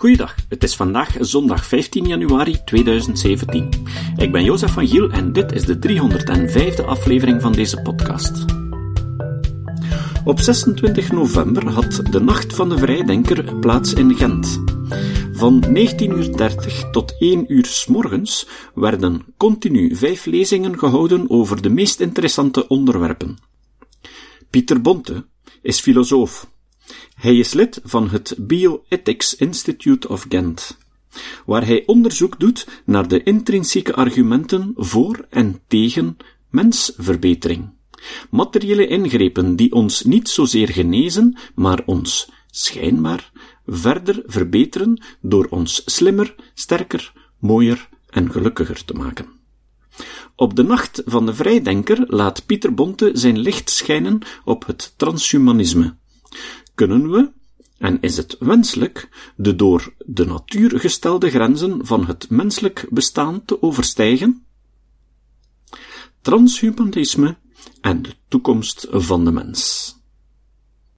Goeiedag, het is vandaag zondag 15 januari 2017. Ik ben Jozef van Giel en dit is de 305e aflevering van deze podcast. Op 26 november had de Nacht van de Vrijdenker plaats in Gent. Van 19.30 tot 1 uur s morgens werden continu vijf lezingen gehouden over de meest interessante onderwerpen. Pieter Bonte is filosoof. Hij is lid van het Bioethics Institute of Gent, waar hij onderzoek doet naar de intrinsieke argumenten voor en tegen mensverbetering. Materiële ingrepen die ons niet zozeer genezen, maar ons schijnbaar verder verbeteren door ons slimmer, sterker, mooier en gelukkiger te maken. Op de nacht van de vrijdenker laat Pieter Bonte zijn licht schijnen op het transhumanisme, kunnen we, en is het wenselijk, de door de natuur gestelde grenzen van het menselijk bestaan te overstijgen? Transhumanisme en de toekomst van de mens.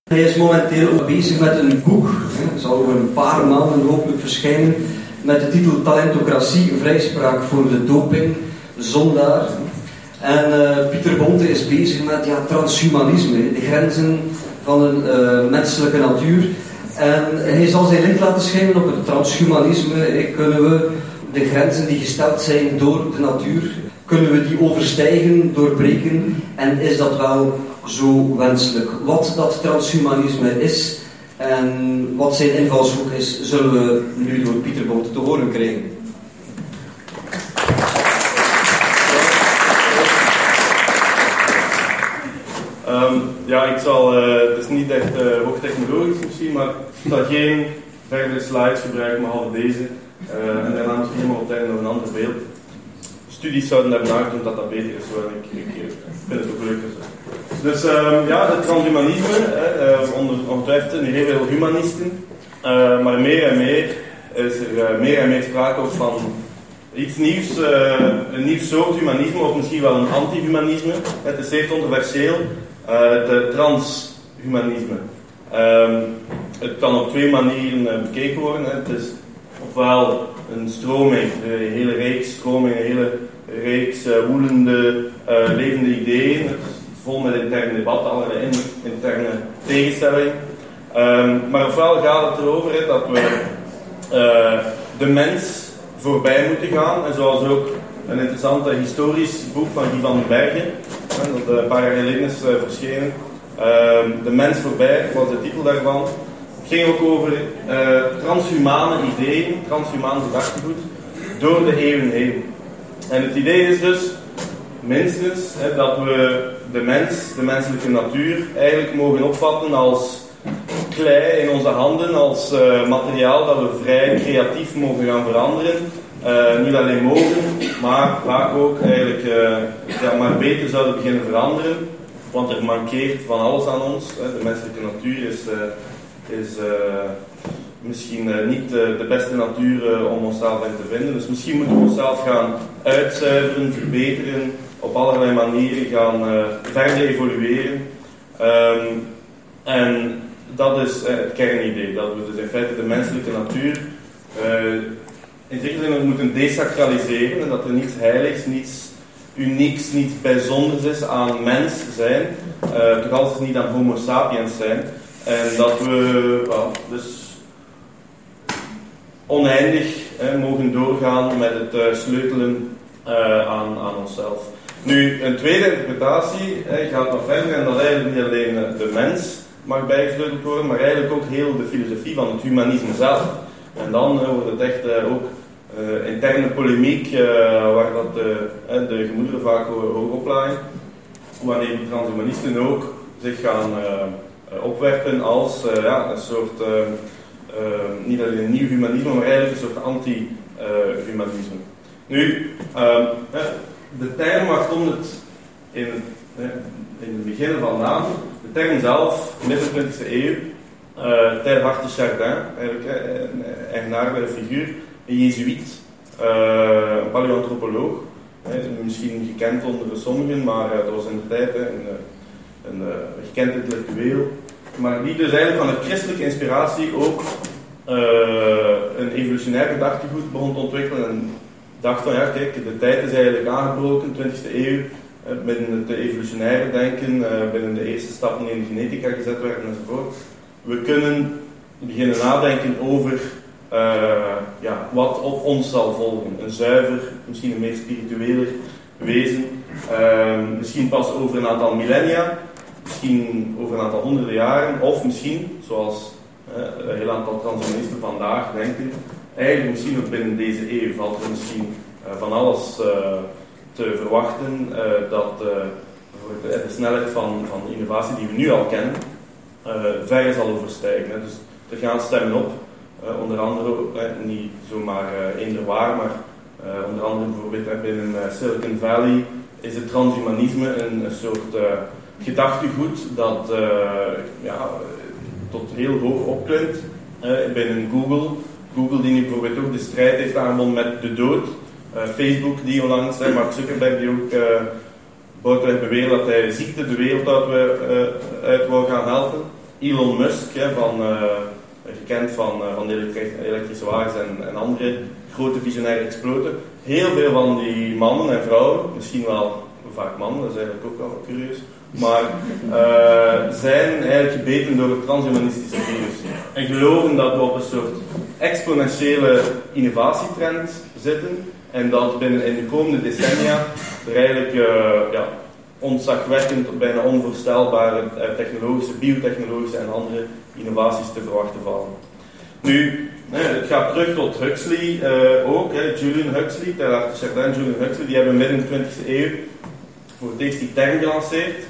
Hij is momenteel bezig met een boek, het zal over een paar maanden hopelijk verschijnen, met de titel Talentocratie, vrijspraak voor de doping, zondaar. En uh, Pieter Bonte is bezig met ja, transhumanisme, de grenzen van een uh, menselijke natuur. En hij zal zijn licht laten schijnen op het transhumanisme. Kunnen we de grenzen die gesteld zijn door de natuur, kunnen we die overstijgen, doorbreken? En is dat wel zo wenselijk? Wat dat transhumanisme is en wat zijn invalshoek is, zullen we nu door Pieter Boot te horen krijgen. Ja, ik zal, uh, het is niet echt uh, hoogtechnologisch misschien, maar ik zal geen verdere slides gebruiken, behalve deze. Uh, en daarna misschien helemaal op het einde nog een ander beeld. Studies zouden hebben aangegeven dat dat beter is, en ik, ik, vind het ook leuker zo. Dus um, ja, het transhumanisme, uh, onder, heel veel humanisten, maar meer en meer is er meer en meer sprake van iets nieuws, een nieuw soort humanisme, of misschien wel een anti-humanisme. Het is zeer controversieel. Uh, de transhumanisme. Um, het kan op twee manieren uh, bekeken worden. Het is ofwel een stroming, een hele reeks stromingen, een hele reeks uh, woelende, levende ideeën. Het is vol met interne debat, allerlei interne tegenstellingen. Um, maar ofwel gaat het erover dat we de mens voorbij moeten gaan. En zoals ook een interessant historisch boek van Guy van den Bergen, dat een paar jaar geleden is uh, verschenen. Uh, de mens voorbij was de titel daarvan. Het ging ook over uh, transhumane ideeën, transhumaan gedachtegoed, door de eeuwen heen. En het idee is dus, minstens, hè, dat we de mens, de menselijke natuur, eigenlijk mogen opvatten als klei in onze handen, als materiaal dat we vrij creatief mogen gaan veranderen uh, niet alleen mogen, maar vaak ook eigenlijk uh, ja, maar beter zouden beginnen veranderen. Want er mankeert van alles aan ons. Hè. De menselijke natuur is, uh, is misschien niet de beste natuur om onszelf in te vinden. Dus misschien moeten we onszelf gaan uitzuiveren, verbeteren, op allerlei manieren gaan verder evolueren. Um, en dat is het kernidee, dat we dus in feite de menselijke natuur in zekere zin moeten desacraliseren en dat er niets heiligs, niets unieks, niets bijzonders is aan mens zijn, uh, toch altijd niet aan homo sapiens zijn. En dat we well, dus oneindig mogen doorgaan met het uh, sleutelen uh, aan, aan onszelf. Nu, een tweede interpretatie gaat nog verder en dat eigenlijk niet alleen de mens mag bijgesleuteld worden, maar eigenlijk ook heel de filosofie van het humanisme zelf. En dan wordt het echt ook interne polemiek, uh, waar dat de, de gemoederen vaak hoog oplaaien, wanneer die transhumanisten ook zich gaan opwerpen als ja, een soort, niet alleen een nieuw humanisme, maar eigenlijk een soort anti-humanisme. nu, de term waar komt het in, in het begin vandaan, de term zelf, midden 20e eeuw, uh, Teilhard de Chardin, eigenlijk een eigenaardige figuur, een jezuïet, een paleoantropoloog. misschien gekend onder sommigen, maar uh, dat was in de tijd een, een, gekend intellectueel. Maar die dus eigenlijk van de christelijke inspiratie ook een evolutionair gedachtegoed begon te ontwikkelen en dacht van ja, kijk, de tijd is eigenlijk aangebroken, 20e eeuw, binnen het evolutionaire denken, binnen de eerste stappen in de genetica gezet werden enzovoort. We kunnen beginnen nadenken over ja, wat op ons zal volgen. Een zuiver, misschien een meer spiritueler wezen. Uh, misschien pas over een aantal millennia, misschien over een aantal honderden jaren, of misschien, zoals uh, een heel aantal transhumanisten vandaag denken, eigenlijk misschien ook binnen deze eeuw valt er misschien van alles te verwachten dat de snelheid van, van snelheid die we nu al kennen, ver zal overstijgen. Dus er gaan stemmen op. Uh, onder andere, uh, niet zomaar uh, eender waar, maar onder andere bijvoorbeeld binnen Silicon Valley is het transhumanisme een, soort gedachtegoed dat ja, tot heel hoog opklimt. binnen Google, Google die nu bijvoorbeeld ook de strijd heeft aangewonnen met de dood. Facebook die onlangs, Mark Zuckerberg die ook buitenweg beweert dat hij ziekte de wereld uit, uit wil gaan helpen. Elon Musk van gekend van, uh, van de elektrische wagens en, en, andere grote visionaire exploten. Heel veel van die mannen en vrouwen, misschien wel vaak mannen, dat is eigenlijk ook wel curieus, maar uh, zijn eigenlijk gebeten door het transhumanistische virus. En geloven dat we op een soort exponentiële innovatietrend zitten en dat binnen in de komende decennia er eigenlijk uh, ja, ontzagwekkend, bijna onvoorstelbare technologische, biotechnologische en andere innovaties te verwachten vallen. Nu, het gaat terug tot Huxley uh, ook, Julian Huxley, de Chardin, Julian Huxley, die hebben midden in de 20e eeuw voor het eerst die term gelanceerd.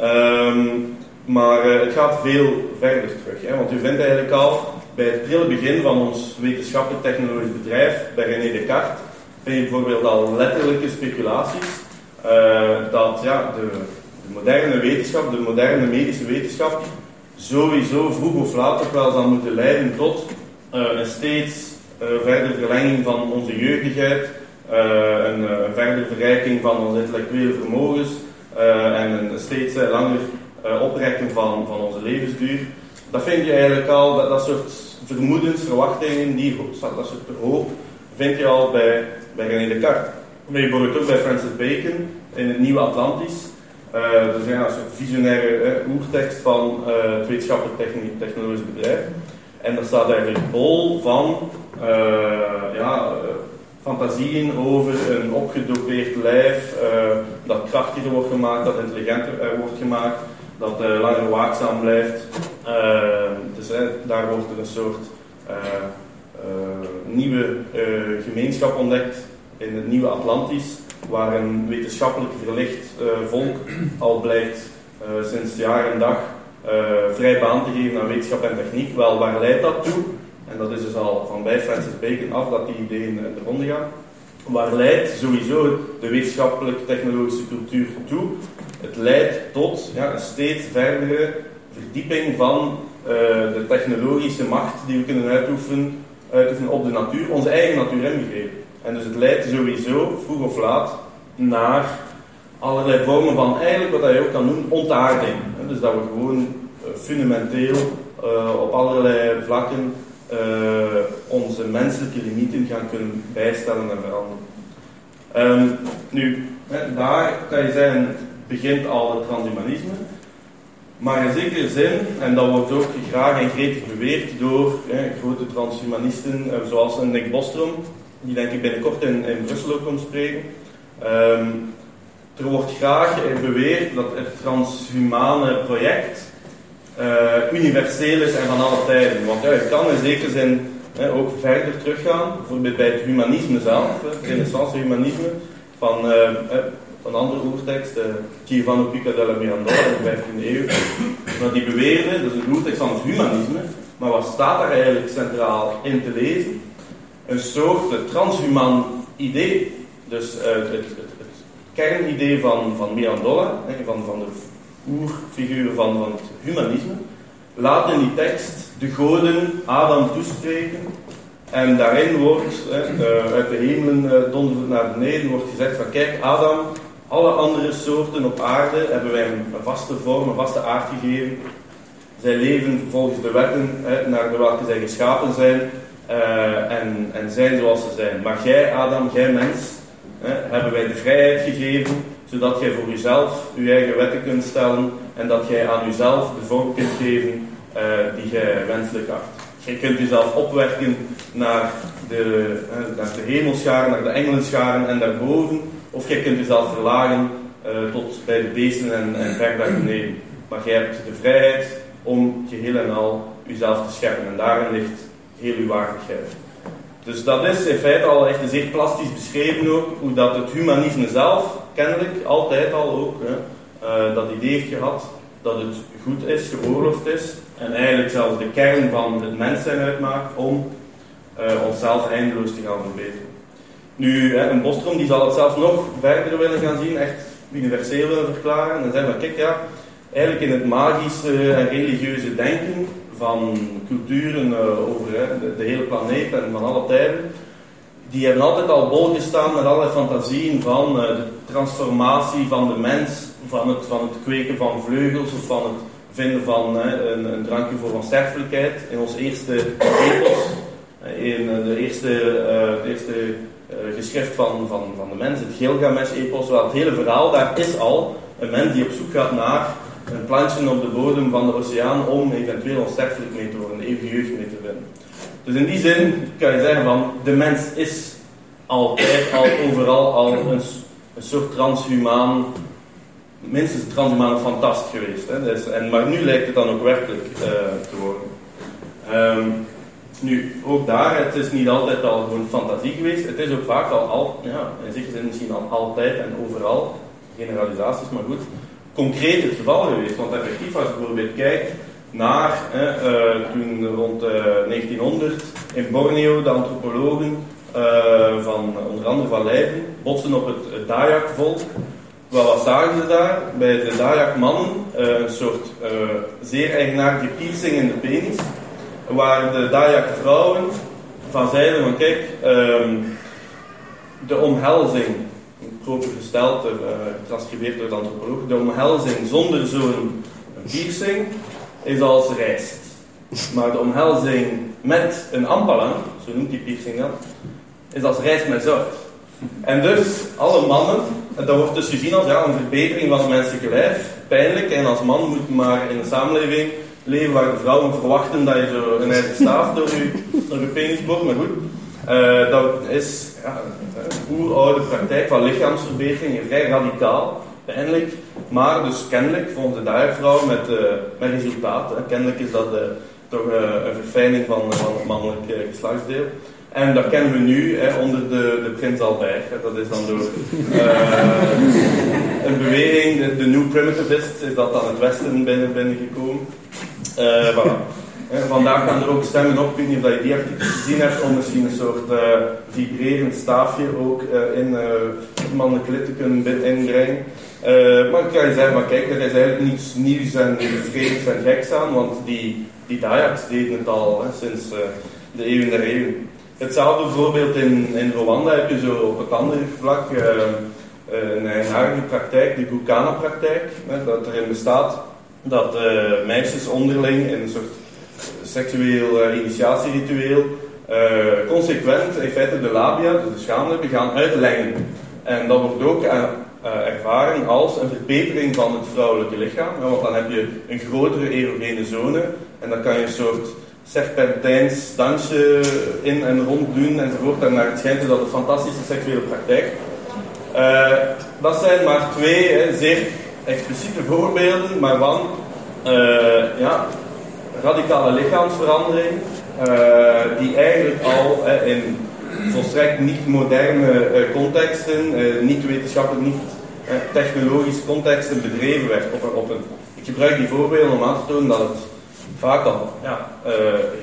Um, maar uh, het gaat veel verder terug, hè, want u vindt eigenlijk al bij het prille begin van ons wetenschappelijk technologisch bedrijf, bij René Descartes, vind je bijvoorbeeld al letterlijke speculaties uh, dat ja, de, de moderne wetenschap, de moderne medische wetenschap, sowieso vroeg of laat ook wel zal moeten leiden tot uh, een steeds uh, verdere verlenging van onze jeugdigheid, een, verdere verrijking van onze intellectuele vermogens en een steeds langer oprekken van, van onze levensduur. Dat vind je eigenlijk al, dat, dat soort vermoedens, verwachtingen, die, dat soort hoop, vind je al bij, bij René Descartes. Maar je ook bij Francis Bacon in het Nieuwe Atlantis. Uh, dat is een soort visionaire oertekst van uh, het wetenschappelijk technologisch bedrijf. En daar staat eigenlijk bol van ja, fantasieën over een opgedopeerd lijf dat krachtiger wordt gemaakt, dat intelligenter wordt gemaakt, dat langer waakzaam blijft. dus daar wordt er een soort nieuwe gemeenschap ontdekt in het nieuwe Atlantis waar een wetenschappelijk verlicht uh, volk al blijkt uh, sinds jaar en dag uh, vrij baan te geven aan wetenschap en techniek. Wel, waar leidt dat toe? En dat is dus al van bij Francis Bacon af dat die ideeën de ronde gaan. Waar leidt sowieso de wetenschappelijk-technologische cultuur toe? Het leidt tot ja, een steeds verdere verdieping van de technologische macht die we kunnen uitoefenen, uitoefenen op de natuur, onze eigen natuur inbegrepen. En dus het leidt sowieso, vroeg of laat, naar allerlei vormen van eigenlijk wat je ook kan noemen ontaarding. Dus dat we gewoon eh, fundamenteel uh, op allerlei vlakken uh, onze menselijke limieten gaan kunnen bijstellen en veranderen. Um, nu, daar kan je zeggen, begint al het transhumanisme. Maar in zekere zin, en dat wordt ook graag en gretig beweerd door grote transhumanisten zoals Nick Bostrom, die denk ik binnenkort in, in Brussel ook komt spreken. Um, er wordt graag beweerd dat het transhumane project uh, universeel is en van alle tijden. Want ja, het kan in zekere zin ook verder teruggaan, bijvoorbeeld bij het humanisme zelf, het renaissance humanisme, van uh, een andere oertekst, uh, Giovanni Pica della Mirandola in de 15e eeuw. Maar die beweerde, dat is een oertekst van het humanisme, maar wat staat daar eigenlijk centraal in te lezen? Een soort transhuman idee. Dus uh, het, kernidee van, van Mirandola, van, van de oerfiguur van, van het humanisme, laat in die tekst de goden Adam toespreken. En daarin wordt, uh, uit de hemelen uh, naar beneden, wordt gezegd van kijk Adam, alle andere soorten op aarde hebben wij een vaste vorm, een vaste aard gegeven. Zij leven volgens de wetten naar de welke zij geschapen zijn. En, en zijn zoals ze zijn. Maar jij, Adam, jij mens, hebben wij de vrijheid gegeven zodat jij voor jezelf je eigen wetten kunt stellen en dat jij aan jezelf de vorm kunt geven uh, die jij wenselijk acht. Je kunt jezelf opwerken naar de, naar de hemelscharen, naar de engelenscharen en daarboven, of jij kunt jezelf verlagen uh, tot bij de beesten en, en ver beneden. Maar jij hebt de vrijheid om geheel en al jezelf te scheppen en daarin ligt heel uw waardigheid. Dus dat is in feite al echt zeer plastisch beschreven ook, hoe dat het humanisme zelf, kennelijk, altijd al ook, hè, uh, dat idee heeft gehad dat het goed is, geoorloofd is, en eigenlijk zelfs de kern van het mens zijn uitmaakt om uh, onszelf eindeloos te gaan verbeteren. Nu, hè, een Bostrom die zal het zelfs nog verder willen gaan zien, echt universeel willen verklaren, en zeggen van kijk ja, eigenlijk in het magische en religieuze denken van culturen uh, over de, de, hele planeet en van alle tijden, die hebben altijd al bol gestaan met allerlei fantasieën van uh, de transformatie van de mens, van het, van het kweken van vleugels of van het vinden van een, een, drankje voor onsterfelijkheid. In ons eerste epos, in de eerste, eerste geschrift van, van, van de mens, het Gilgamesh-epos, wel het hele verhaal daar is al een mens die op zoek gaat naar een plantje op de bodem van de oceaan om eventueel onsterfelijk mee te worden, eeuwige jeugd mee te vinden. Dus in die zin kan je zeggen van de mens is altijd al overal al een, een soort transhumaan, minstens transhumane fantast geweest. Hè? Dus, en, maar nu lijkt het dan ook werkelijk uh, te worden. Um, nu, ook daar, het is niet altijd al gewoon fantasie geweest. Het is ook vaak al, al ja, in zekere misschien al altijd en overal, generalisaties, maar goed, concreet het geval geweest. Want als je bijvoorbeeld kijkt naar uh, toen rond uh, eh, 1900 in Borneo de antropologen uh, van onder andere van Leiden botsen op het, Dayak-volk. Wat zagen ze daar? Bij de Dayak-mannen een soort zeer eigenaardige piercing in de penis, waar de Dayak-vrouwen van zeiden van kijk, um, de omhelzing proper gesteld, uh, getranscribeerd door de antropoloog. De omhelzing zonder zo'n piercing is als rijst. Maar de omhelzing met een ampalang, zo noemt die piercing dan, is als rijst met zout. En dus, alle mannen, dat wordt dus gezien als ja, een verbetering van het menselijke lijf. Pijnlijk, en als man moet maar in een samenleving leven waar de vrouwen verwachten dat je zo een eigen staaf door je, door je penis boort. Maar goed, uh, dat is ja, een oeroude praktijk van lichaamsverbetering, vrij radicaal, pijnlijk, maar dus kennelijk volgens de duikvrouw met, uh, met resultaten. Kennelijk is dat toch een verfijning van, van het mannelijk geslachtsdeel. En dat kennen we nu hè, onder de, de Prins Albert. Dat is dan door een beweging, de, New Primitivists, is dat dan het Westen binnen, binnengekomen. voilà. Vandaag gaan er ook stemmen op, ik of je die artikels gezien hebt, om misschien een soort uh, vibrerend staafje ook uh, in uh, mannelijk lid kunnen maar ik kan je zeggen, maar kijk, er is eigenlijk niets nieuws en vreemds en geks aan, want die, die Dayaks deden het al sinds de eeuwen der eeuwen. Hetzelfde bijvoorbeeld in, in Rwanda heb je zo op het andere vlak een eigenaardige praktijk, de Gukana-praktijk, dat erin bestaat dat meisjes onderling in een soort seksueel uh, initiatieritueel uh, consequent in feite de labia, dus de schaamlippen, gaan uitlengen. En dat wordt ook uh, ervaren als een verbetering van het vrouwelijke lichaam, want dan heb je een grotere erogene zone en dan kan je een soort serpentijns dansje in en rond doen enzovoort. En naar het schijnt is dat een fantastische seksuele praktijk. dat zijn maar twee hè, zeer expliciete voorbeelden, maar van ja, radicale lichaamsverandering, uh, die eigenlijk al uh, in volstrekt niet moderne uh, contexten, niet wetenschappelijk, niet technologische contexten bedreven werd. Op, op een, ik gebruik die voorbeelden om aan te tonen dat het vaak al ja,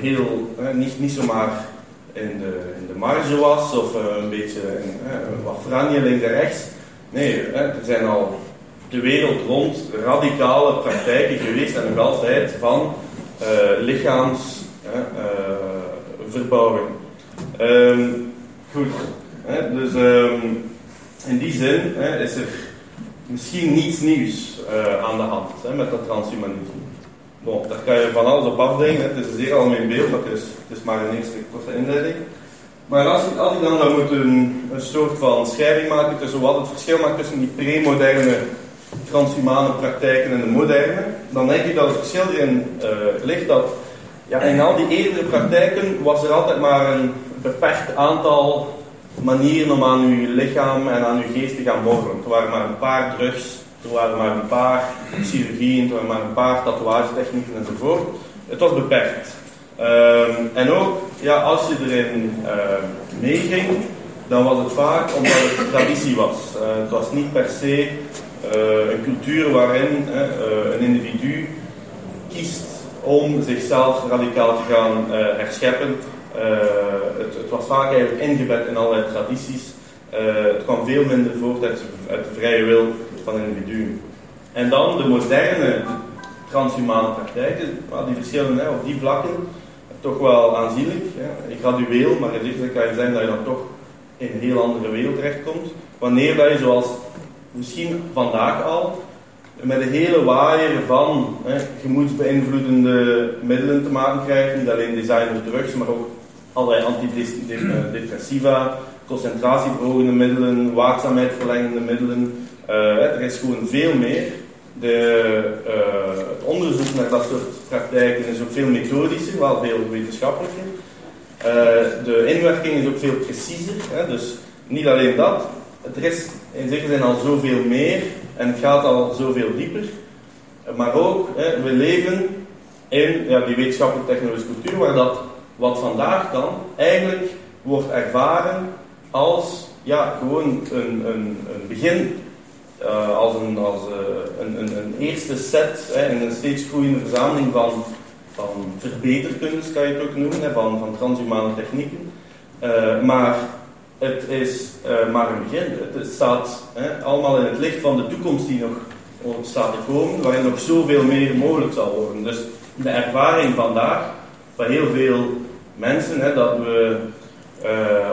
heel, niet, niet zomaar in de, in de marge was of een beetje in, wat franje links en rechts. Nee, er zijn al de wereld rond radicale praktijken geweest en nog altijd van lichaamsverbouwing. Uh, um, goed, hè, dus um, in die zin hè, is er misschien niets nieuws uh, aan de hand hè, met dat transhumanisme. Bon, daar kan je van alles op afdenken. Het is een zeer algemeen beeld, het is, het is maar een eerste korte inleiding. Maar als ik, als dan zou moeten een, een soort van scheiding maken tussen wat het verschil maakt tussen die pre-moderne transhumane praktijken en de moderne, dan denk ik dat het verschil erin uh, ligt dat ja, in al die eerdere praktijken was er altijd maar een beperkt aantal manieren om aan uw lichaam en aan uw geest te gaan morgen. Er waren maar een paar drugs, er waren maar een paar chirurgieën, er waren maar een paar tatoeagetechnieken enzovoort. Het was beperkt. Um, en ook, ja, als je erin uh, meeging, dan was het vaak omdat het traditie was. Uh, het was niet per se een cultuur waarin een individu kiest om zichzelf radicaal te gaan herscheppen. Het, het, was vaak eigenlijk ingebed in allerlei tradities. het kwam veel minder voort uit, uit de vrije wil van individuen. En dan de moderne transhumane praktijken, die verschillen hè, op die vlakken toch wel aanzienlijk. Hè. Gradueel, maar in kan je zeggen dat je dan toch in een heel andere wereld terechtkomt. Wanneer dat je zoals misschien vandaag al met een hele waaier van hè, gemoedsbeïnvloedende middelen te maken krijgt. Niet alleen designer drugs, maar ook allerlei antidepressiva, concentratieverhogende middelen, waakzaamheidsverlengende middelen. Uh, er is gewoon veel meer. De, uh, het onderzoek naar dat soort praktijken is ook veel methodischer, wel veel wetenschappelijker. Uh, de inwerking is ook veel preciezer. Hè, dus niet alleen dat, er is in zekere zin al zoveel meer en het gaat al zoveel dieper. Maar ook, hè, we leven in ja, die wetenschappelijke technologische cultuur waar dat wat vandaag dan eigenlijk wordt ervaren als ja, gewoon een, een, een begin uh, als, een, als uh, een, een, een, eerste set hè, in een steeds groeiende verzameling van, van verbeterkunst, kan je het ook noemen, hè, van, van transhumane technieken. Uh, maar het is maar een begin. Het staat hè, allemaal in het licht van de toekomst die nog staat te komen, waarin nog zoveel meer mogelijk zal worden. Dus de ervaring vandaag van heel veel mensen, hè, dat we uh,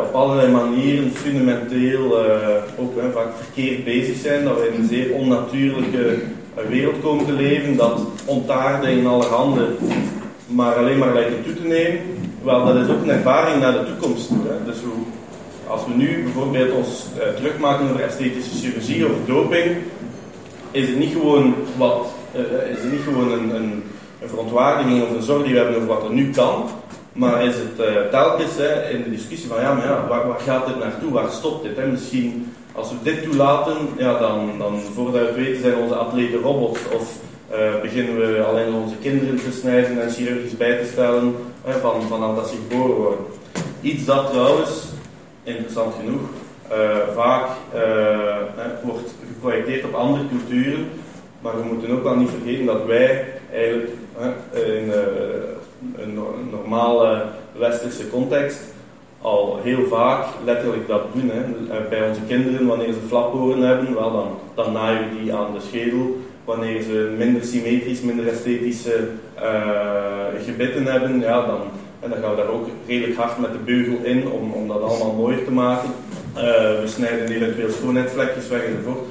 op allerlei manieren fundamenteel uh, ook hè, vaak verkeerd bezig zijn, dat we in een zeer onnatuurlijke wereld komen te leven, dat ontaarden in alle handen maar alleen maar lijken toe te nemen. Wel, dat is ook een ervaring naar de toekomst. Hè. Dus als we nu bijvoorbeeld ons druk maken over esthetische chirurgie of doping, is het niet gewoon, wat, is het niet gewoon een, een, een verontwaardiging of een zorg die we hebben over wat er nu kan, maar is het uh, telkens hè, in de discussie van ja, maar ja, waar, gaat dit naartoe? Waar stopt dit? Hè? Misschien als we dit toelaten, ja, dan, dan voordat we het weten zijn onze atleten robots. Of uh, beginnen we alleen onze kinderen te snijden en chirurgisch bij te stellen hè, van, vanaf dat ze geboren worden. Iets dat trouwens, interessant genoeg, uh, vaak wordt geprojecteerd op andere culturen. Maar we moeten ook wel niet vergeten dat wij eigenlijk in een normale westerse context al heel vaak letterlijk dat doen. Hè. Eh, bij onze kinderen, wanneer ze flaphoren hebben, wel, dan, dan naaien die aan de schedel. Wanneer ze minder symmetrisch, minder esthetische uh, gebitten hebben, ja, dan, en dan gaan we daar ook redelijk hard met de beugel in om, om dat allemaal mooier te maken. Uh, we snijden eventueel schoonheidsvlekjes weg enzovoort.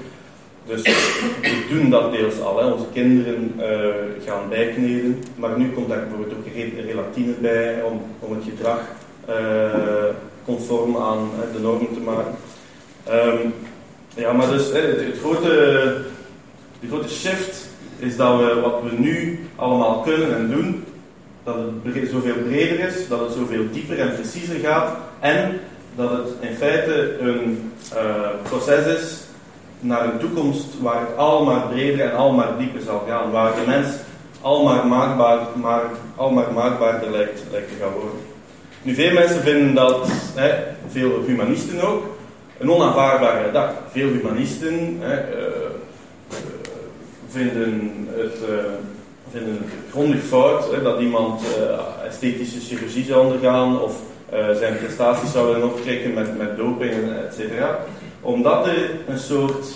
Dus we doen dat deels al. Hè. Onze kinderen uh, gaan bijkneden, maar nu komt daar bijvoorbeeld ook relatine bij om, om het gedrag uh, conform aan de normen te maken. Um, ja, maar dus het, het, grote, de grote shift is dat we wat we nu allemaal kunnen en doen, dat het zoveel breder is, dat het zoveel dieper en preciezer gaat en dat het in feite een proces is naar een toekomst waar het al maar breder en al maar dieper zal gaan, waar de mens al maar maakbaar, maar, al maar maakbaarder lijkt, lijkt te gaan worden. Nu, veel mensen vinden dat, hè, veel humanisten ook, een onaanvaardbare gedachte. Veel humanisten hè, uh, vinden, het, vinden het grondig fout hè, dat iemand uh, esthetische chirurgie zou ondergaan of zijn prestaties zou willen optrekken met, met doping, et omdat er een soort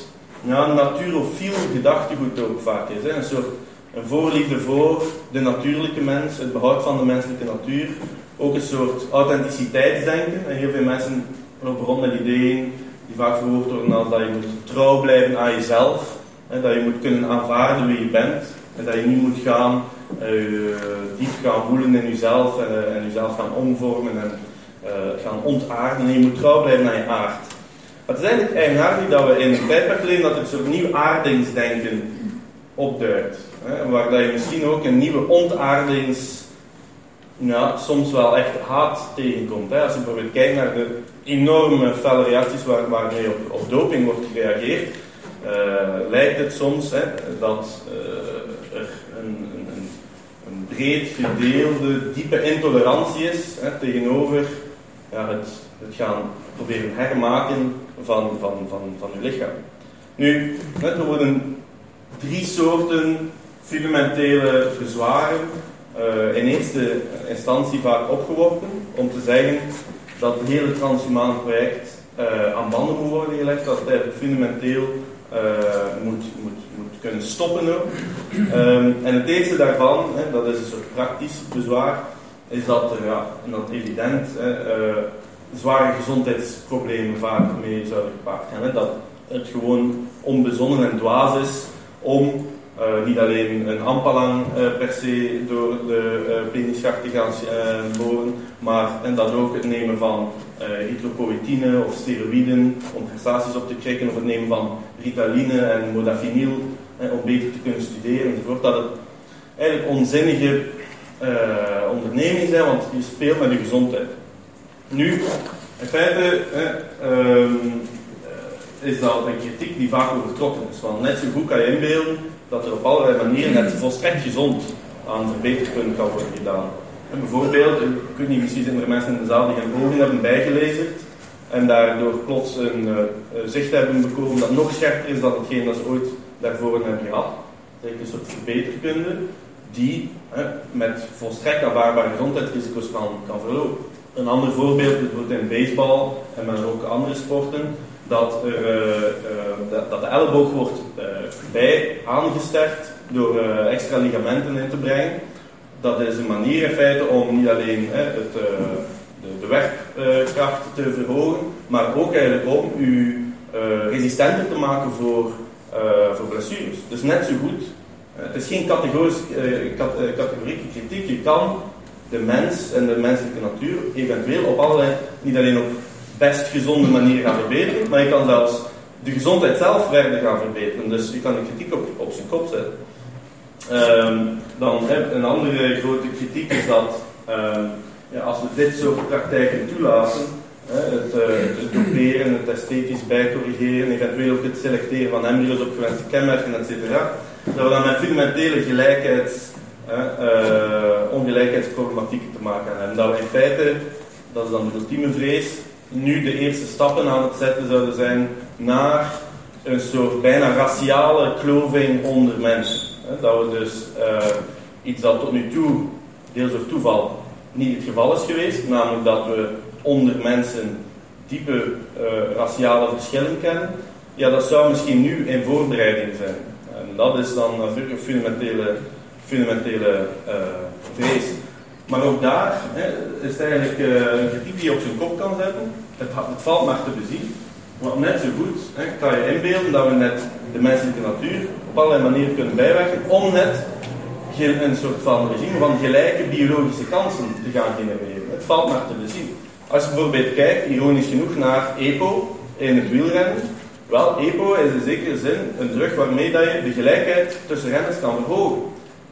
ja, natuurofiel gedachtegoed ook vaak is. Hè? Een soort een voorliefde voor de natuurlijke mens, het behoud van de menselijke natuur. Ook een soort authenticiteitsdenken. En heel veel mensen lopen rond met ideeën die vaak verwoord worden als dat je moet trouw blijven aan jezelf. Hè? Dat je moet kunnen aanvaarden wie je bent. En dat je niet moet gaan uh, diep gaan voelen in jezelf en, en jezelf gaan omvormen en gaan ontaarden. En je moet trouw blijven aan je aard. Maar het is eigenlijk eigenaardig dat we in een tijdperk leven dat er zo'n nieuw aardingsdenken opduikt. Hè, waar dat je misschien ook een nieuwe ontaardings ja, soms wel echt haat tegenkomt. Als je bijvoorbeeld kijkt naar de enorme felle reacties waar, waarmee op, op doping wordt gereageerd, lijkt het soms hè, dat er een, een, een, breed gedeelde, diepe intolerantie is hè, tegenover ja, het, het gaan proberen hermaken van, van, van, van uw lichaam. Nu, er worden drie soorten fundamentele bezwaren uh, in eerste instantie vaak opgeworpen om te zeggen dat het hele transhumane project uh, aan banden moet worden gelegd, dat het fundamenteel moet, moet, moet kunnen stoppen ook. Um, en het eerste daarvan, hè, dat is een soort praktisch bezwaar, is dat er, ja, en dat evident, hè, zware gezondheidsproblemen vaak mee zouden gepaard gaan. Dat het gewoon onbezonnen en dwaas is om uh, niet alleen een ampalang uh, per se door de uh, te gaan boren, maar en dat ook het nemen van hydropoëtine of steroïden om prestaties op te krikken, of het nemen van ritaline en modafinil om beter te kunnen studeren enzovoort. Dat het eigenlijk onzinnige ondernemingen zijn, want je speelt met je gezondheid. Nu, in feite ehm, is dat een kritiek die vaak overtrokken is, want net zo goed kan je inbeelden dat er op allerlei manieren het volstrekt gezond aan verbeterpunten kan worden gedaan. Bijvoorbeeld, ik weet niet, misschien zijn er mensen in de zaal die hun ogen hebben bijgelezerd en daardoor plots een uh, zicht hebben bekomen dat nog scherper is dan hetgeen dat ze ooit daarvoor hebben gehad. Is een soort verbeterkunde die met volstrekt aanvaardbare gezondheidsrisico's kan, kan verlopen. Een ander voorbeeld, bijvoorbeeld in baseball en maar ook andere sporten, dat, er, uh, dat, dat, de elleboog wordt uh, bij aangesterd door extra ligamenten in te brengen. Dat is een manier in feite om niet alleen het, de, de werkkracht te verhogen, maar ook eigenlijk om u resistenter te maken voor, voor blessures. Dus net zo goed. het is geen categorisch, categorieke kritiek. Je kan de mens en de menselijke natuur eventueel op allerlei, niet alleen op best gezonde manier gaan verbeteren, maar je kan zelfs de gezondheid zelf verder gaan verbeteren. Dus je kan de kritiek op, op zijn kop zetten. Um, dan een andere grote kritiek is dat um, ja, als we dit soort praktijken toelaten, het, uh, het doperen, het esthetisch bijcorrigeren, eventueel ook het selecteren van embryo's op gewenste kenmerken, etc., dat we dan met fundamentele gelijkheids, uh, ongelijkheidsproblematieken te maken hebben. Dat we in feite, dat is dan de ultieme vrees, nu de eerste stappen aan het zetten zouden zijn naar een soort bijna raciale kloving onder mensen. Dat we dus uh, iets dat tot nu toe, deels door toeval, niet het geval is geweest, namelijk dat we onder mensen diepe uh, raciale verschillen kennen, ja, dat zou misschien nu in voorbereiding zijn. En dat is dan natuurlijk een fundamentele, fundamentele uh, vrees. Maar ook daar hè, is het eigenlijk uh, een kritiek die je op zijn kop kan zetten. Het, het valt maar te bezien. Want net zo goed hè, kan je inbeelden dat we net de menselijke natuur op allerlei manieren kunnen bijwerken om net een soort van regime van gelijke biologische kansen te gaan genereren. Het valt maar te bezien. Als je bijvoorbeeld kijkt, ironisch genoeg, naar EPO in het wielrennen. Wel, EPO is in zekere zin een drug waarmee dat je de gelijkheid tussen renners kan verhogen.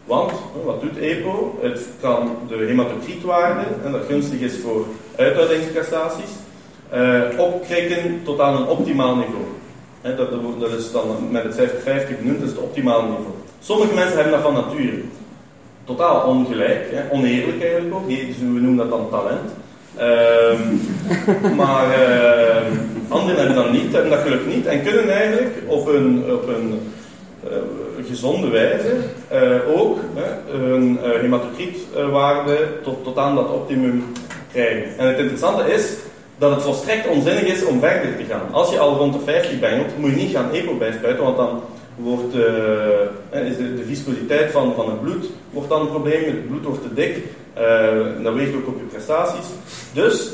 Want, wat doet EPO? Het kan de hematocrietwaarde, en dat gunstig is voor uithoudingsprestaties, uh, opkrikken tot aan een optimaal niveau. dat, is dan met het cijfer 50 genoemd, dat is het optimale niveau. Sommige mensen hebben dat van nature. Totaal ongelijk, oneerlijk eigenlijk ook. Dus we noemen dat dan talent. Uh, maar uh, anderen hebben dat niet, hebben dat geluk niet en kunnen eigenlijk op een, op een uh, gezonde wijze uh, ook hun uh, hematocrietwaarde tot, tot aan dat optimum krijgen. En het interessante is dat het volstrekt onzinnig is om verder te gaan. Als je al rond de 50 bent, moet je niet gaan EPO bijspuiten, want dan wordt is de, de, viscositeit van, van het bloed wordt dan een probleem, het bloed wordt te dik, dat weegt ook op je prestaties. Dus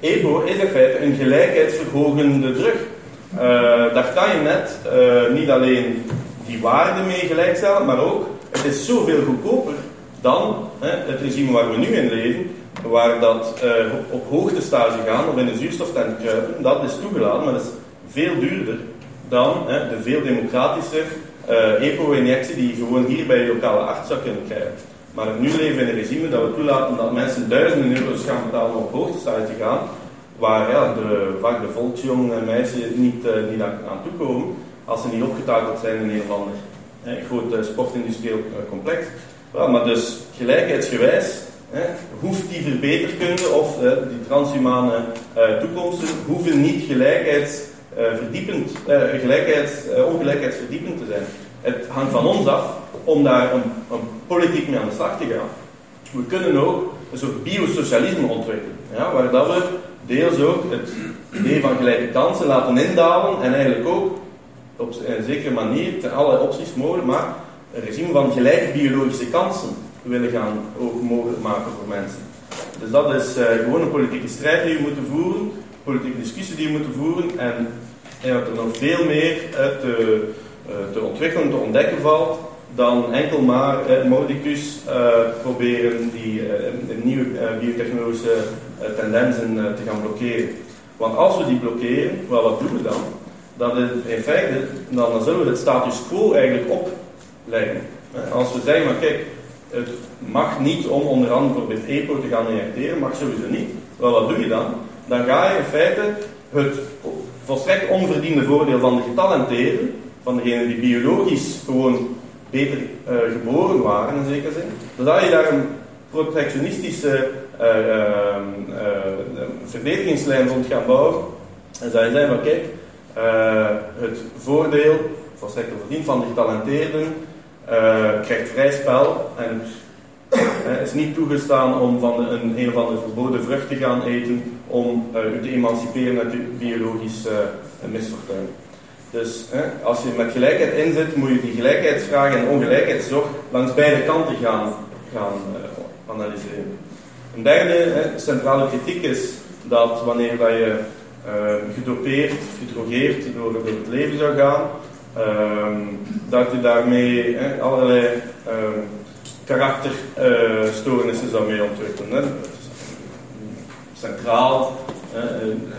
EPO is in feite een gelijkheidsverhogende drug. daar kan je net niet alleen die waarde mee gelijkstellen, maar ook, het is zoveel goedkoper dan het regime waar we nu in leven, waar dat uh, op, hoogtestage gaan of in een zuurstoftent kruipen, dat is toegelaten, maar dat is veel duurder dan de veel democratische uh, EPO-injectie die je gewoon hier bij je lokale arts zou kunnen krijgen. Maar nu leven we in een regime dat we toelaten dat mensen duizenden euro's gaan betalen om op hoogtestage te gaan, waar ja, de, vaak de volksjonge meisjes niet, uh, niet aan, toekomen als ze niet opgetakeld zijn in een of ander groot uh, sportindustrieel complex. Well, maar dus gelijkheidsgewijs hè, hoeft die verbeterkunde of die transhumane toekomsten hoeven niet gelijkheids uh, verdiepend, uh, gelijkheids, uh, ongelijkheidsverdiepend te zijn. Het hangt van ons af om daar een, een, politiek mee aan de slag te gaan. We kunnen ook een soort biosocialisme ontwikkelen, ja, waar dat we deels ook het idee van gelijke kansen laten indalen en eigenlijk ook op een zekere manier, ten alle opties mogelijk, maar een regime van gelijke biologische kansen willen gaan ook mogelijk maken voor mensen. Dus dat is gewoon een politieke strijd die we moeten voeren, politieke discussie die we moeten voeren en en dat er nog veel meer te, eh, te ontwikkelen, te ontdekken valt, dan enkel maar eh, modicus uh, proberen die uh, nieuwe biotechnologische tendensen te gaan blokkeren. Want als we die blokkeren, wel, wat doen we dan? Dat in feite, dan, dan zullen we het status quo eigenlijk opleggen. Als we zeggen, maar kijk, het mag niet om onder andere bijvoorbeeld EPO te gaan injecteren, mag sowieso niet. Wel, wat doe je dan? Dan ga je in feite het volstrekt onverdiende voordeel van de getalenteerden, van degenen die biologisch gewoon beter uh, geboren waren in zekere zin, zodat je daar een protectionistische uh, verdedigingslijn vond gaan bouwen. En zou je zeggen van kijk, het voordeel, volstrekt onverdiend van de getalenteerden, krijgt vrij spel en is niet toegestaan om van een, een of andere verboden vrucht te gaan eten om u te emanciperen uit uw biologisch misfortuin. Dus als je met gelijkheid inzet, moet je die gelijkheidsvragen en ongelijkheidszorg langs beide kanten gaan, gaan uh, analyseren. Een derde centrale kritiek is dat wanneer dat je gedopeerd, gedrogeerd door, het leven zou gaan, ehm, dat je daarmee allerlei ehm, karakterstoornissen zou mee ontwikkelen. Hè. Centraal,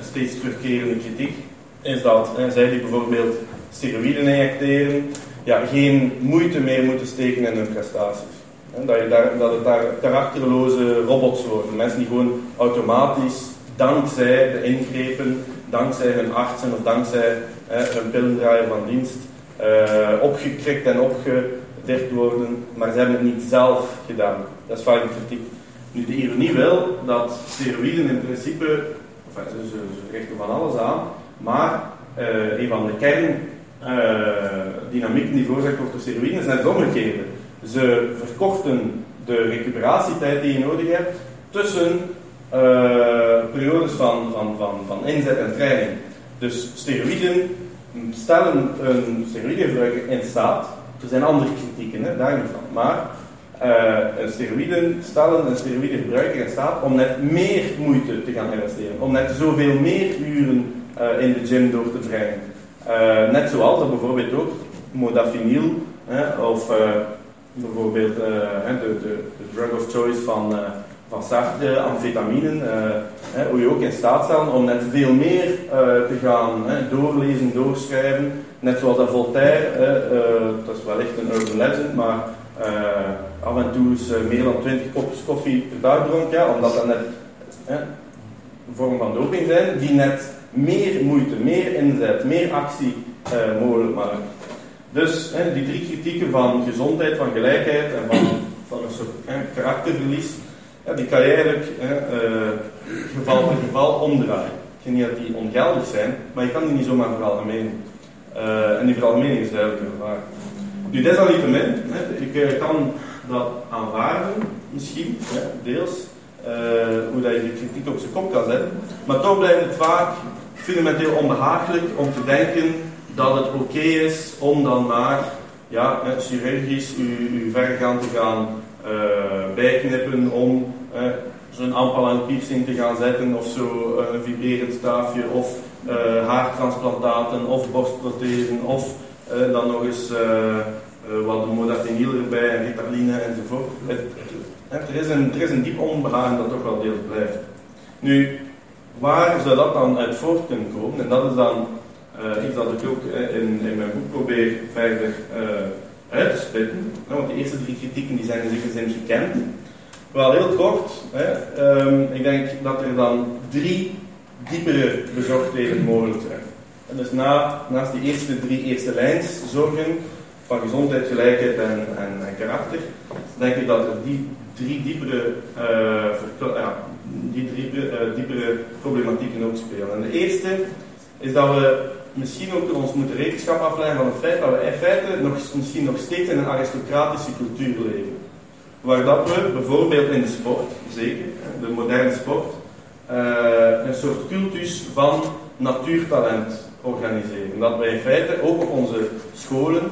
steeds terugkerende kritiek, is dat zij die bijvoorbeeld steroïden injecteren, ja, geen moeite meer moeten steken in hun prestaties. Dat, je daar, dat het daar karakterloze robots worden. Mensen die gewoon automatisch, dankzij de ingrepen, dankzij hun artsen of dankzij hun pillendraaier van dienst, uh, opgekrikt en opge, worden, maar ze hebben het niet zelf gedaan. Dat is vaak de kritiek. Nu, de ironie wil dat steroïden in principe, ze, richten van alles aan, maar uh, een van de kerndynamieken die veroorzaakt wordt door steroïden is net het omgekeerde. Ze verkorten de recuperatietijd die je nodig hebt tussen uh, periodes van, van, van, van inzet en training. Dus steroïden stellen een steroïdegebruiker in staat er zijn andere kritieken, hè, daar niet van. Maar uh, steroïden stellen een steroïdegebruiker in staat om net meer moeite te gaan investeren. Om net zoveel meer uren uh, in de gym door te brengen. Uh, net zoals bijvoorbeeld ook modafinil of bijvoorbeeld de, de, de, drug of choice van, van Sartre, amfetaminen, hoe je ook in staat stellen om net veel meer te gaan doorlezen, doorschrijven Net zoals dat Voltaire, dat is wellicht een urban legend, maar af en toe is meer dan 20 kopjes koffie per dag dronk, omdat dat net een vorm van doping zijn, die net meer moeite, meer inzet, meer actie mogelijk maken. Dus die drie kritieken van gezondheid, van gelijkheid en van, van een soort karakterverlies, die kan je eigenlijk geval per geval omdraaien. Ik zeg niet dat die ongeldig zijn, maar je kan die niet zomaar veralgemenen. Uh, en die veralgemening is duidelijk waar. Nu, desalniettemin, ik uh, kan dat aanvaarden, misschien, deels, hoe dat je die kritiek op zijn kop kan zetten, maar toch blijft het vaak fundamenteel onbehagelijk om te denken dat het oké is om dan maar ja, chirurgisch u, vergaan te gaan bijknippen om zo'n ampalang piercing te gaan zetten of zo een vibrerend staafje of uh, haartransplantaten of borstprothesen of uh, dan nog eens uh, wat modafinil erbij en ritaline enzovoort. Het, Er is, een, er is een diep onbehagen dat toch wel deels blijft. Nu, waar zou dat dan uit voort kunnen komen? En dat is dan uh, iets dat ik ook in, in mijn boek probeer verder uh, uit te spitten. Want de eerste drie kritieken die zijn in zekere zin gekend. Wel heel kort, hè, um, ik denk dat er dan drie diepere bezorgdheden mogelijk zijn. En dus na, naast die eerste drie eerste lijns zorgen van gezondheid, gelijkheid en, en, en karakter, denk ik dat er die drie diepere, uh, die drie, uh, diepere problematieken ook spelen. En de eerste is dat we misschien ook ons moeten rekenschap afleggen van het feit dat we in feite nog, misschien nog steeds in een aristocratische cultuur leven. Waar dat we bijvoorbeeld in de sport, zeker, de moderne sport, uh, een soort cultus van natuurtalent organiseren. Dat wij in feite ook op onze scholen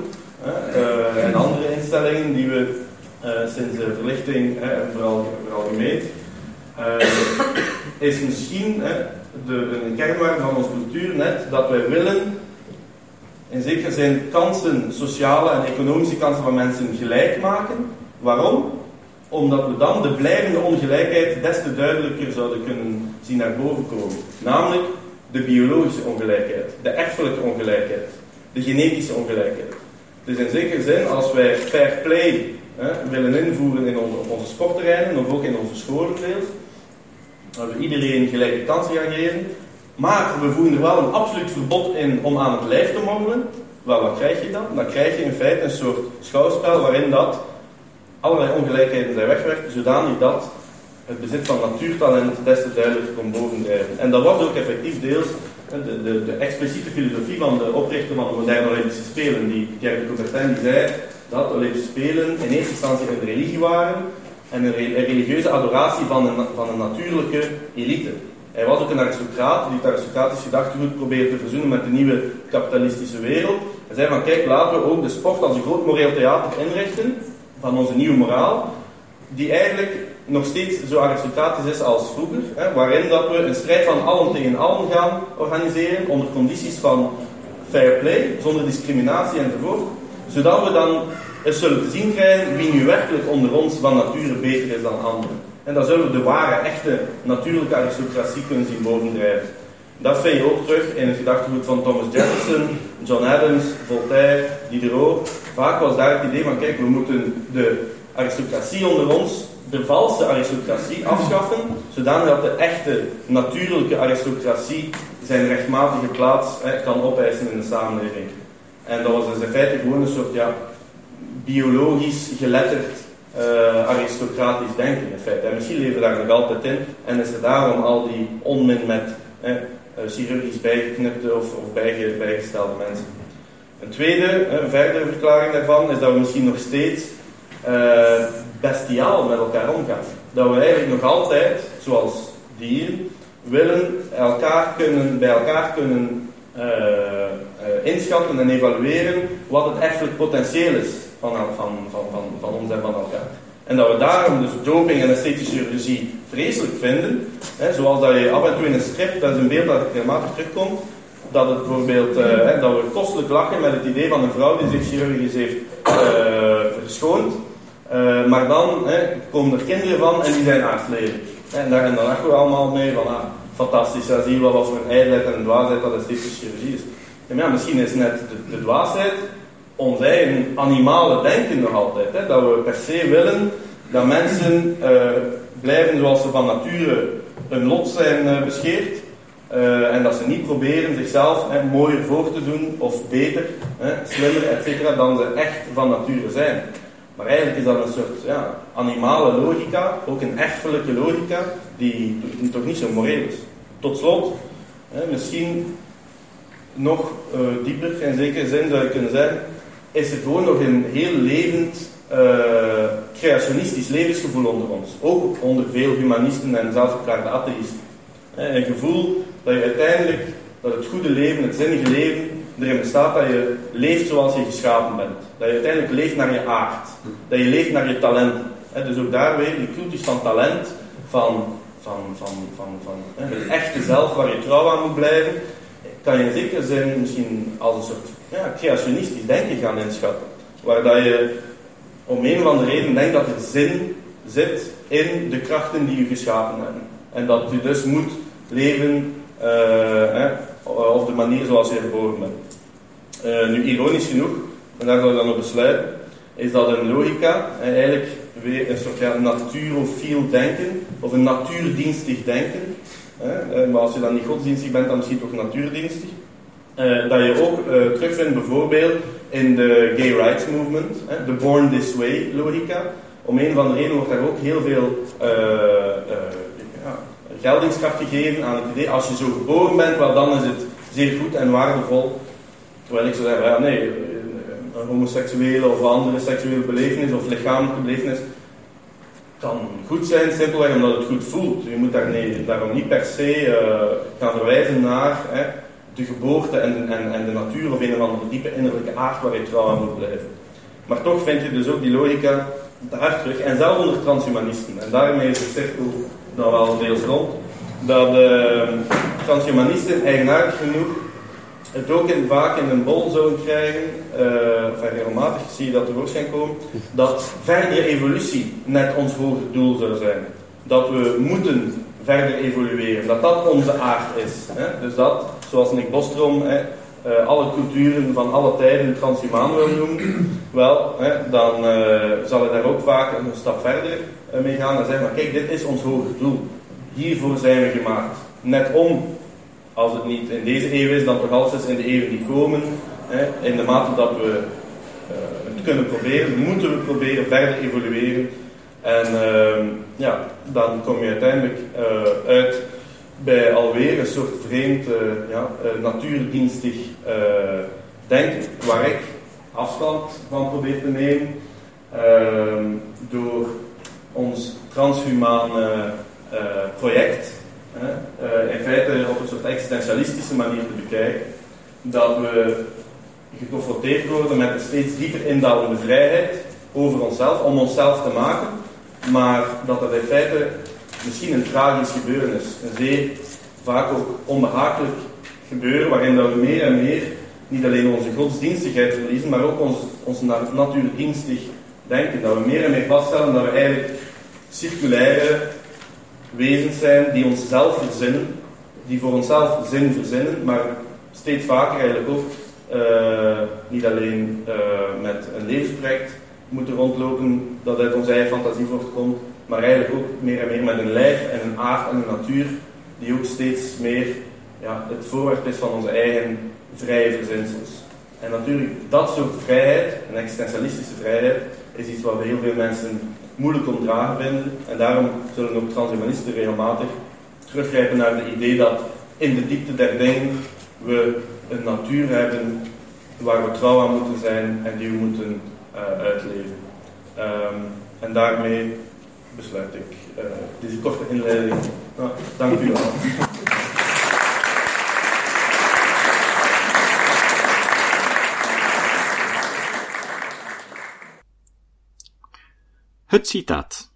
uh, en andere instellingen die we sinds de verlichting en vooral, vooral gemeet, is misschien de, een kernwaarde van onze cultuur net dat wij willen in zekere zin kansen, sociale en economische kansen van mensen gelijk maken. Waarom? Omdat we dan de blijvende ongelijkheid des te duidelijker zouden kunnen zien naar boven komen. Namelijk de biologische ongelijkheid, de erfelijke ongelijkheid, de genetische ongelijkheid. Dus in zekere zin, als wij fair play hè, willen invoeren in onze, onze sportterreinen, of ook in onze scholen dat we iedereen gelijke kansen gaan geven, maar we voeren er wel een absoluut verbod in om aan het lijf te mommelen. Wel, wat krijg je dan? Dan krijg je in feite een soort schouwspel waarin dat allerlei ongelijkheden zijn weggewerkt, zodanig dat het bezit van natuurtalent des te duidelijker kon bovendrijven. En dat was ook effectief deels de, de, de, expliciete filosofie van de oprichter van de moderne Olympische Spelen, die Pierre de Coubertin, die zei dat Olympische Spelen in eerste instantie een religie waren en een, religieuze adoratie van een, van een natuurlijke elite. Hij was ook een aristocraat die het aristocratisch gedachtegoed probeerde te verzoenen met de nieuwe kapitalistische wereld. Hij zei van kijk, laten we ook de sport als een groot moreel theater inrichten van onze nieuwe moraal, die eigenlijk nog steeds zo aristocratisch is als vroeger, hè, waarin dat we een strijd van allen tegen allen gaan organiseren onder condities van fair play, zonder discriminatie enzovoort, zodat we dan eens zullen te zien krijgen wie nu werkelijk onder ons van nature beter is dan anderen. En dan zullen we de ware, echte, natuurlijke aristocratie kunnen zien bovendrijven. Dat vind je ook terug in het gedachtegoed van Thomas Jefferson, John Adams, Voltaire, Diderot. Vaak was daar het idee van, kijk, we moeten de aristocratie onder ons, de valse aristocratie, afschaffen, zodat dat de echte, natuurlijke aristocratie zijn rechtmatige plaats kan opeisen in de samenleving. En dat was dus in feite gewoon een soort ja, biologisch geletterd uh, aristocratisch denken in feite. En misschien leven we daar nog altijd in en is er daarom al die onmin met eh, chirurgisch bijgeknipte of, of bijge, bijgestelde mensen. Een tweede, een verdere verklaring daarvan is dat we misschien nog steeds uh, bestiaal met elkaar omgaan. Dat we eigenlijk nog altijd, zoals dieren, willen elkaar kunnen, bij elkaar kunnen inschatten en evalueren wat het echt potentieel is van, van, van, van, ons en van elkaar. En dat we daarom dus doping en esthetische chirurgie vreselijk vinden. Hè, zoals dat je af en toe in een strip, dat is een beeld dat regelmatig terugkomt, dat het bijvoorbeeld, uh, dat we kostelijk lachen met het idee van een vrouw die zich chirurgisch heeft uh, verschoond. Uh, maar dan komen er kinderen van en die zijn aardsleden. En daar, en dan lachen we allemaal mee van, ah, fantastisch, ja, zie wel wat voor een ijdelheid en dwaasheid dat esthetische chirurgie is. En ja, misschien is net de, de dwaasheid ons eigen animale denken nog altijd. Hè? Dat we per se willen dat mensen uh, blijven zoals ze van nature hun lot zijn uh, bescheerd. Uh, en dat ze niet proberen zichzelf hè, mooier voor te doen of beter, hè, slimmer, etc. dan ze echt van nature zijn. Maar eigenlijk is dat een soort ja, animale logica, ook een erfelijke logica, die toch niet zo moreel is. Tot slot, hè, misschien nog dieper in zekere zin zou je kunnen zeggen, is er gewoon nog een heel levend uh, creationistisch levensgevoel onder ons. Ook onder veel humanisten en zelfverklaarde atheïsten. Een gevoel dat je uiteindelijk, dat het goede leven, het zinnige leven, erin bestaat dat je leeft zoals je geschapen bent. Dat je uiteindelijk leeft naar je aard. Dat je leeft naar je talenten. Dus ook daar weer die cultus van talent, van, van, van, van, van het echte zelf waar je trouw aan moet blijven, kan je in zekere zin misschien als een soort ja, creationistisch denken gaan inschatten. Waar dat je om een of andere reden denkt dat er zin zit in de krachten die u geschapen hebben. En dat u dus moet leven uh, op de manier zoals je geboren bent. Uh, nu, ironisch genoeg, en daar zal ik dan op besluiten, is dat een logica, eigenlijk weer een soort ja, natuurofiel denken, of een natuurdienstig denken. Hè, maar als je dan niet godsdienstig bent, dan misschien toch natuurdienstig. Uh, dat je ook uh, terugvindt bijvoorbeeld in de gay rights movement, de born this way logica. Om een van de reden wordt daar ook heel veel uh, ja, geldingskracht gegeven aan het idee, als je zo geboren bent, wel dan is het zeer goed en waardevol. Terwijl ik zou zeggen, ja, nee, een homoseksuele of andere seksuele belevenis of lichamelijke belevenis kan goed zijn, simpelweg omdat het goed voelt. Je moet daar nee, daarom niet per se gaan verwijzen naar de geboorte en, en, en de natuur of een of andere diepe innerlijke aard waar je trouw aan moet blijven. Maar toch vind je dus ook die logica daar terug, en zelfs onder transhumanisten. En daarmee is de cirkel dan wel deels rond, dat uh, transhumanisten eigenaardig genoeg het ook in, vaak in een bol zouden krijgen, uh, of regelmatig zie je dat waarschijnlijk komen, dat verdere evolutie net ons hoger doel zou zijn. Dat we moeten verder evolueren, dat dat onze aard is. Hè? Dus dat, zoals Nick Bostrom uh, alle culturen van alle tijden transhumaan wil noemen, wel, hè, dan uh, zal ik daar ook vaak een stap verder mee gaan en zeggen, maar kijk, dit is ons hoger doel. Hiervoor zijn we gemaakt. Net om als het niet in deze eeuw is, dan toch altijd in de eeuwen die komen. Hè, in de mate dat we het kunnen proberen, moeten we proberen verder evolueren. En uh, ja, dan kom je uiteindelijk uit bij alweer een soort vreemd ja, natuurdienstig denken, waar ik afstand van probeer te nemen door ons transhumane project in feite op een soort existentialistische manier te bekijken, dat we geconfronteerd worden met een steeds dieper indalende vrijheid over onszelf, om onszelf te maken, maar dat dat in feite misschien een tragisch gebeuren is. Een zeer vaak ook onbehagelijk gebeuren, waarin dat we meer en meer niet alleen onze godsdienstigheid verliezen, maar ook ons, ons natuurdienstig denken. Dat we meer en meer vaststellen dat we eigenlijk circulaire wezens zijn die onszelf verzinnen, die voor onszelf zin verzinnen, maar steeds vaker eigenlijk ook uh, niet alleen uh, met een levensproject moeten rondlopen dat uit onze eigen fantasie voortkomt, maar eigenlijk ook meer en meer met een lijf en een aard en een natuur die ook steeds meer ja, het voorwerp is van onze eigen vrije verzinsels. En natuurlijk, dat soort vrijheid, een existentialistische vrijheid, is iets wat heel veel mensen moeilijk om dragen vinden. En daarom zullen ook transhumanisten regelmatig teruggrijpen naar het idee dat in de diepte der dingen we een natuur hebben waar we trouw aan moeten zijn en die we moeten uh, uitleven. Um, en daarmee besluit ik uh, deze korte inleiding. Nou, dank u wel. Het citaat.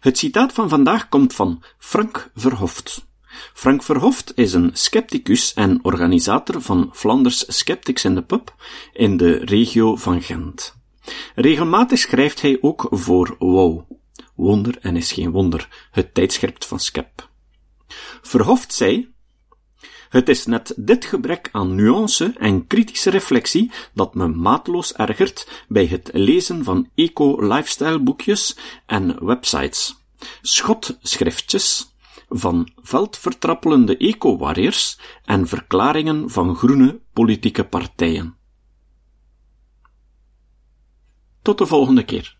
Het citaat van vandaag komt van Frank Verhoft. Frank Verhoft is een scepticus en organisator van Flanders Skeptics in the Pub in de regio van Gent. Regelmatig schrijft hij ook voor WOW. Wonder en is geen wonder, het tijdschrift van Skep. Verhoft zei het is net dit gebrek aan nuance en kritische reflectie dat me maatloos ergert bij het lezen van eco-lifestyle boekjes en websites. Schotschriftjes van veldvertrappelende eco-warriors en verklaringen van groene politieke partijen. Tot de volgende keer.